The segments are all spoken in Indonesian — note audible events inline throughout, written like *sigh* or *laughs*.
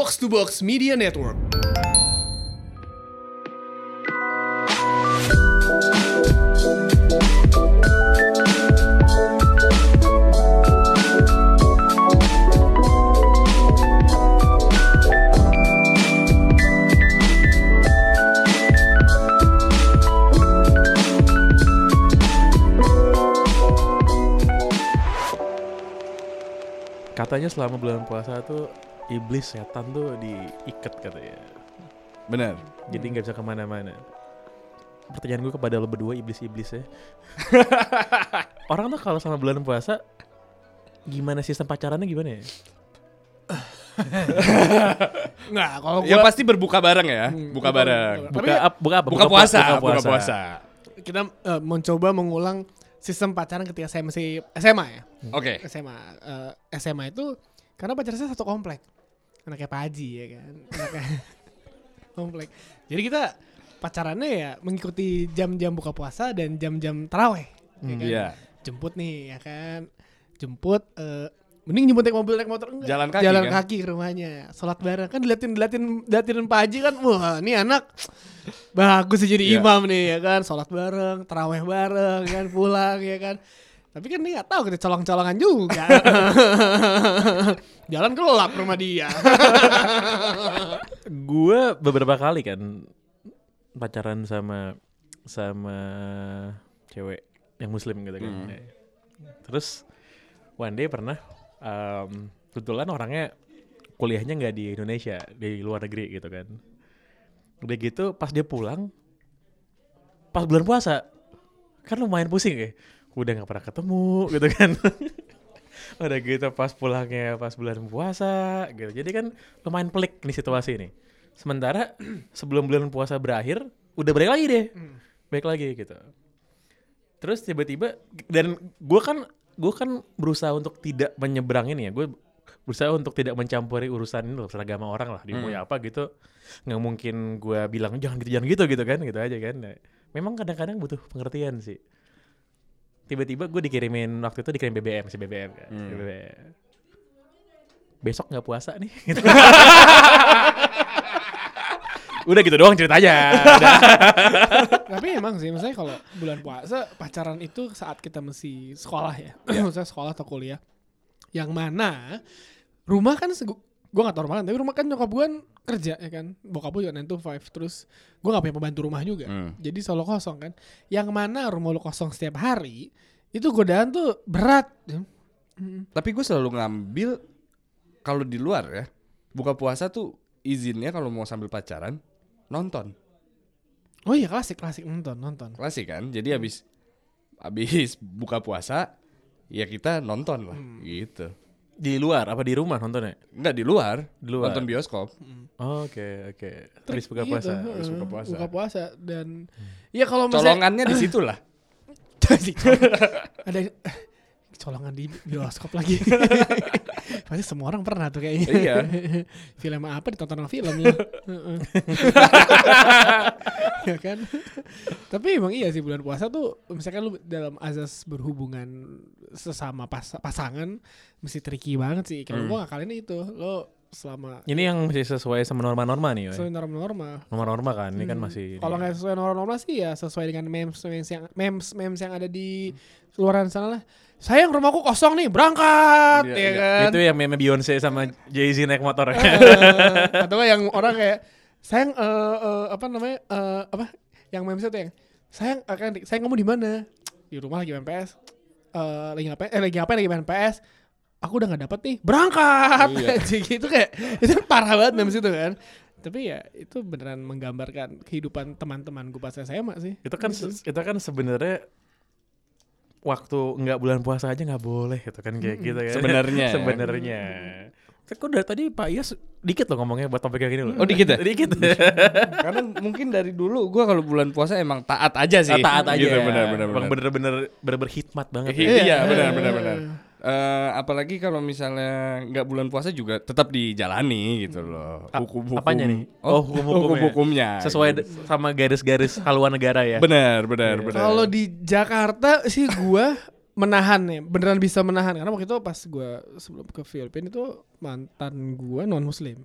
Box to Box Media Network. Katanya selama bulan puasa tuh iblis setan tuh diikat katanya. Bener. Jadi nggak bisa ke mana-mana. Pertanyaan gue kepada lo berdua iblis-iblis ya. *laughs* Orang tuh kalau sama bulan puasa gimana sistem pacarannya gimana ya? *laughs* Nggak, kalau Ya gua pasti berbuka bareng ya, Hmm, buka buka- bareng. buka- Buka, Tapi- ap- buka apa? Buka pu- puasa, buka puasa. kita eh, mencoba mengulang sistem pacaran ketika saya masih SMA ya. Oke. SMA eh, SMA itu karena pacar saya satu komplek. Anaknya Pak Haji ya kan. Anaknya *laughs* komplek. Jadi kita pacarannya ya mengikuti jam-jam buka puasa dan jam-jam taraweh. ya Hmm, kan? Iya. Jemput nih ya kan. Jemput eh, mending jemput naik mobil naik motor enggak. Jalan kaki Jalan kan? kaki ke rumahnya. Sholat bareng kan diliatin diliatin diliatin Pak Haji kan. Wah, ini anak bagus sih jadi Iya. imam nih ya kan. Sholat bareng, taraweh bareng kan pulang ya kan. Tapi kan dia gak tahu kita colong-colongan juga. *laughs* Jalan gelap rumah dia. *laughs* gue beberapa kali kan pacaran sama sama cewek yang muslim gitu kan. Hmm. Terus one day pernah um, kebetulan orangnya kuliahnya nggak di Indonesia, di luar negeri gitu kan. Udah gitu pas dia pulang pas bulan puasa kan lumayan pusing ya. Udah nggak pernah ketemu gitu kan. *laughs* Udah gitu pas pulangnya pas bulan puasa gitu. Jadi kan lumayan pelik nih situasi ini. Sementara *clears throat* sebelum bulan puasa berakhir udah balik lagi deh. Balik lagi gitu. Terus tiba-tiba dan gue kan gue kan berusaha untuk tidak menyeberang ini ya. Gue berusaha untuk tidak mencampuri urusan ini loh, urusan agama orang lah. Dia mau Hmm. apa gitu. Nggak mungkin gue bilang jangan gitu jangan gitu gitu kan gitu aja kan. Memang kadang-kadang butuh pengertian sih. Tiba-tiba gue dikirimin waktu itu dikirim BBM si BBM kan. Hmm. BBM. Besok nggak puasa nih. Gitu. *laughs* Udah gitu doang ceritanya. Udah. Tapi emang sih, misalnya kalau bulan puasa pacaran itu saat kita masih sekolah ya, misalnya sekolah atau kuliah, yang mana rumah kan gue gak tau rumah kan, tapi rumah kan nyokap gue kan kerja ya kan, bokap gue juga 9 to 5, terus gue gak punya pembantu rumah juga, Hmm. jadi selalu kosong kan. Yang mana rumah lu kosong setiap hari, itu godaan tuh berat. Mm. Tapi gue selalu ngambil kalau di luar ya, buka puasa tuh izinnya kalau mau sambil pacaran nonton. Oh iya klasik klasik nonton nonton. Klasik kan? Jadi habis habis buka puasa ya kita nonton lah gitu. Di luar apa di rumah nontonnya? Enggak di luar, Di luar. nonton bioskop. Oh, Oke oke. Habis buka Gitu, puasa. heeh, habis buka puasa. Buka puasa dan ya kalau misalnya Colongannya di situ lah. *laughs* Jadi, *laughs* ada colongan di bioskop lagi. *laughs* Pasti semua orang pernah tuh kayaknya. Iya. *laughs* film apa ditonton sama film. Heeh. *laughs* ya kan? Tapi emang iya sih bulan puasa tuh misalkan lu dalam azas berhubungan sesama pas- pasangan mesti tricky banget sih. Kalau Hmm. gua ngakalin itu lo selama Ini yang masih sesuai sama norma-norma nih. Sesuai norma-norma. Norma-norma kan, ini kan Hmm. masih. Kalau nggak sesuai norma-norma sih ya sesuai dengan memes memes yang memes memes yang ada di luaran sana lah. Sayang rumahku kosong nih, berangkat Iya, ya iya. kan. itu yang meme Beyonce sama Jay Z naik motor. Eh, atau yang orang kayak sayang eh, eh, apa namanya eh, apa yang memes itu yang sayang akan sayang kamu di mana di rumah lagi main PS Eh, lagi ngapain eh lagi ngapain lagi main PS aku udah nggak dapet nih berangkat Iya. *laughs* Itu kayak itu parah banget memes itu kan tapi ya itu beneran menggambarkan kehidupan teman-teman gue pas SMA sih itu kan itu kan sebenarnya waktu nggak bulan puasa aja nggak boleh gitu kan kayak gitu kan. Sebenarnya. *laughs* Sebenarnya. Kan kok dari tadi Pak Iyas dikit loh ngomongnya buat topik kayak gini loh. Oh, dikit ya? dikit. *laughs* Karena mungkin dari dulu gua kalau bulan puasa emang taat aja sih. Taat aja. Gitu, benar benar Emang benar. bener-bener bener berhikmat banget. Iya, ya. iya, benar benar benar. Eh, apalagi kalau misalnya nggak bulan puasa juga tetap dijalani gitu loh. A- Hukum-hukum. apanya nih? Oh, Oh, hukum-hukumnya. Sesuai Gitu. sama garis-garis haluan negara ya. Benar, benar, Iya. benar. Kalau di Jakarta sih gua menahan ya, beneran bisa menahan karena waktu itu pas gua sebelum ke Filipina itu mantan gua non muslim.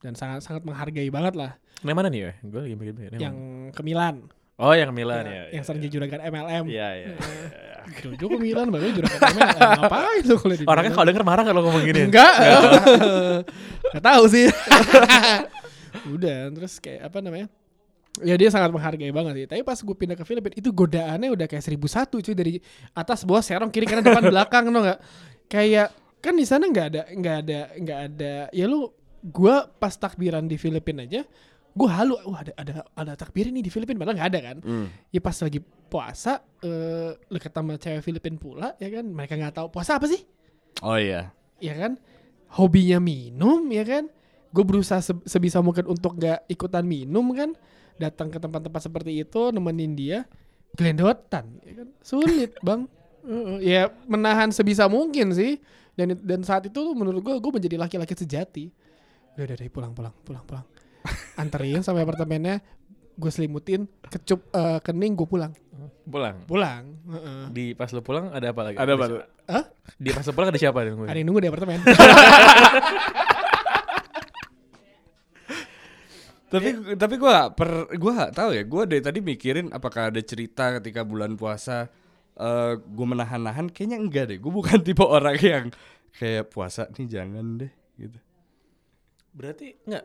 dan sangat sangat menghargai banget lah Yang mana nih ya? Gue lagi mikir yang ke Milan Oh yang Milan ya. yang sering jadi juragan MLM Iya iya. Jojo ke Milan baru juragan MLM *laughs* ngapain tuh kalau di Orangnya Milan? kalau denger marah kalau ngomong gini. enggak *laughs* nggak tahu sih *laughs* udah terus kayak apa namanya ya dia sangat menghargai banget sih. Tapi pas gue pindah ke Filipina itu godaannya udah kayak seribu satu cuy dari atas bawah serong kiri kanan depan *laughs* belakang no nggak? Kayak kan di sana nggak ada nggak ada nggak ada ya lu gue pas takbiran di Filipina aja gue halu wah ada ada ada takbiran nih di Filipina padahal nggak ada kan? Hmm. ya pas lagi puasa eh deket sama cewek Filipin pula ya kan? Mereka nggak tahu puasa apa sih? Oh iya. ya kan? Hobinya minum ya kan? Gue berusaha se- sebisa mungkin untuk gak ikutan minum kan datang ke tempat-tempat seperti itu nemenin dia gelendotan ya kan sulit *laughs* bang Heeh, ya menahan sebisa mungkin sih dan dan saat itu tuh menurut gue gue menjadi laki-laki sejati udah udah, udah pulang pulang pulang pulang *laughs* anterin sampai apartemennya gue selimutin kecup eh, kening gue pulang Pulang. pulang Heeh. Di pas lu pulang ada apa lagi? Ada apa? Hah? Di pas lu pulang ada siapa nih? ada yang nunggu di apartemen *laughs* Tapi tapi gue gak per gue gak tahu ya. Gue dari tadi mikirin apakah ada cerita ketika bulan puasa eh gue menahan-nahan. Kayaknya enggak deh. Gue bukan *laughs* tipe orang yang kayak puasa nih jangan deh gitu. Berarti enggak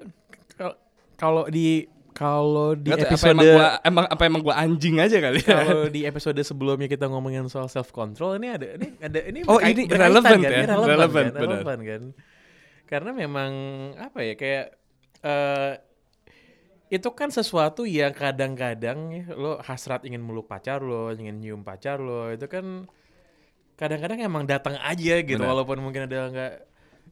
kalau- kalau di kalau di Nggak tahu, apa episode emang gua, emang apa emang gue anjing aja kali ya? kalau di *laughs* episode sebelumnya kita ngomongin soal self control ini ada ini ada ini Oh, ini relevan kan? ya? Ini relevan, Relevan, kan? Relevan kan karena memang apa ya kayak eh itu kan sesuatu yang kadang-kadang ya, lo hasrat ingin meluk pacar lo ingin nyium pacar lo itu kan kadang-kadang emang datang aja gitu Benar. walaupun mungkin ada nggak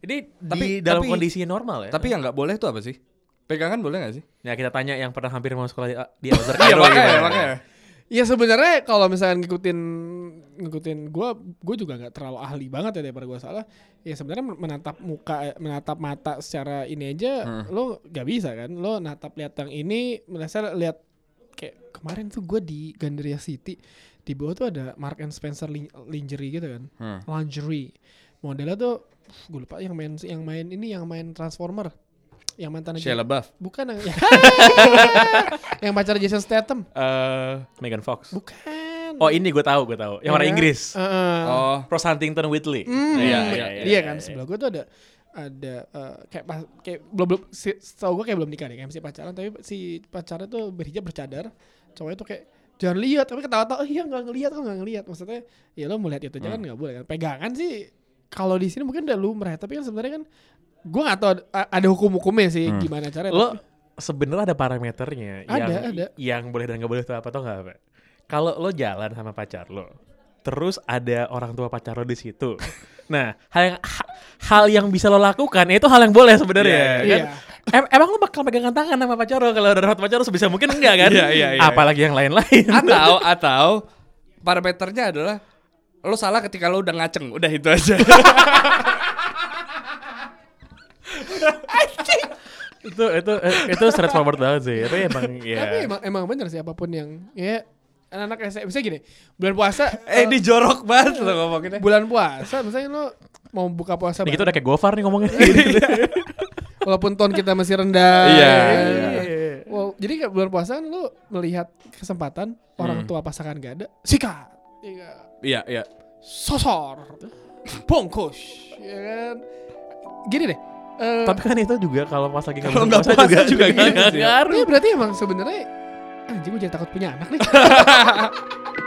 ini Tapi- di dalam tapi- kondisi normal ya Tapi yang nggak boleh tuh apa sih? Pegangan boleh gak sih? ya kita tanya yang pernah hampir mau sekolah di, di *laughs* Iya makanya gimana? makanya. Ya sebenarnya kalau misalnya ngikutin ngikutin gue, gue juga nggak terlalu ahli banget ya daripada gue salah. Ya sebenarnya menatap muka, menatap mata secara ini aja Hmm. lo nggak bisa kan. Lo natap lihat yang ini, merasa lihat kayak kemarin tuh gue di Gandaria City di bawah tuh ada Mark and Spencer lin- lingerie gitu kan, Hmm. lingerie. Modelnya tuh gue lupa yang main yang main ini yang main Transformer, yang mantan Shia LaBeouf. bukan yang *laughs* yang pacar Jason Statham, Eh, Megan Fox bukan. oh ini gue tahu gue tahu yang orang Ya. Inggris Heeh. Oh, Ross Huntington Whitley. Hmm, Iya, iya, iya, dia iya, kan iya. sebelah gue tuh ada ada eh, kayak pas kayak belum belum si, tau gue kayak belum nikah nih kayak masih pacaran tapi si pacarnya tuh berhijab bercadar cowoknya tuh kayak jangan lihat tapi ketawa-tawa oh, iya nggak ngelihat kok nggak ngelihat maksudnya ya lo melihat itu jangan nggak boleh kan pegangan sih kalau di sini mungkin udah lumrah tapi kan sebenarnya kan gue nggak tahu a- ada hukum-hukumnya sih Hmm. gimana caranya Lo tapi- sebenarnya ada parameternya Ada, yang ada. yang boleh dan nggak boleh itu apa tau nggak apa? Kalau lo jalan sama pacar lo, terus ada orang tua pacar lo di situ. *laughs* Nah, hal yang ha- hal yang bisa lo lakukan itu hal yang boleh sebenarnya. Iya, kan? iya. Em- emang lo bakal pegangan tangan sama pacar lo kalau udah dapat pacar lo sebisa mungkin enggak kan? *laughs* Iya, iya, iya. Apalagi yang lain-lain. atau *laughs* atau parameternya adalah lo salah ketika lo udah ngaceng, udah itu aja. Itu itu eh, itu straightforward banget sih. Tapi emang ya. tapi emang emang bener sih apa pun yang ya anak-anak SMA misalnya gini bulan puasa eh *laughs* eh, ini jorok banget lo ngomonginnya. bulan puasa misalnya lo mau buka puasa Ini kita udah kayak Gofar nih ngomongnya. *laughs* walaupun ton kita masih rendah. Iya, ya kan? iya. Wow, jadi kayak bulan puasa kan lu melihat kesempatan orang tua pasangan gak ada, sikat, Iya. Iya, iya. sosor, bongkos, ya kan? Gini deh. Eh, Tapi kan itu juga kalau pas lagi Kalau nggak puasa juga gitu nggak sih. ngaruh. ya berarti emang sebenarnya anjing gue jadi takut punya anak nih. *laughs*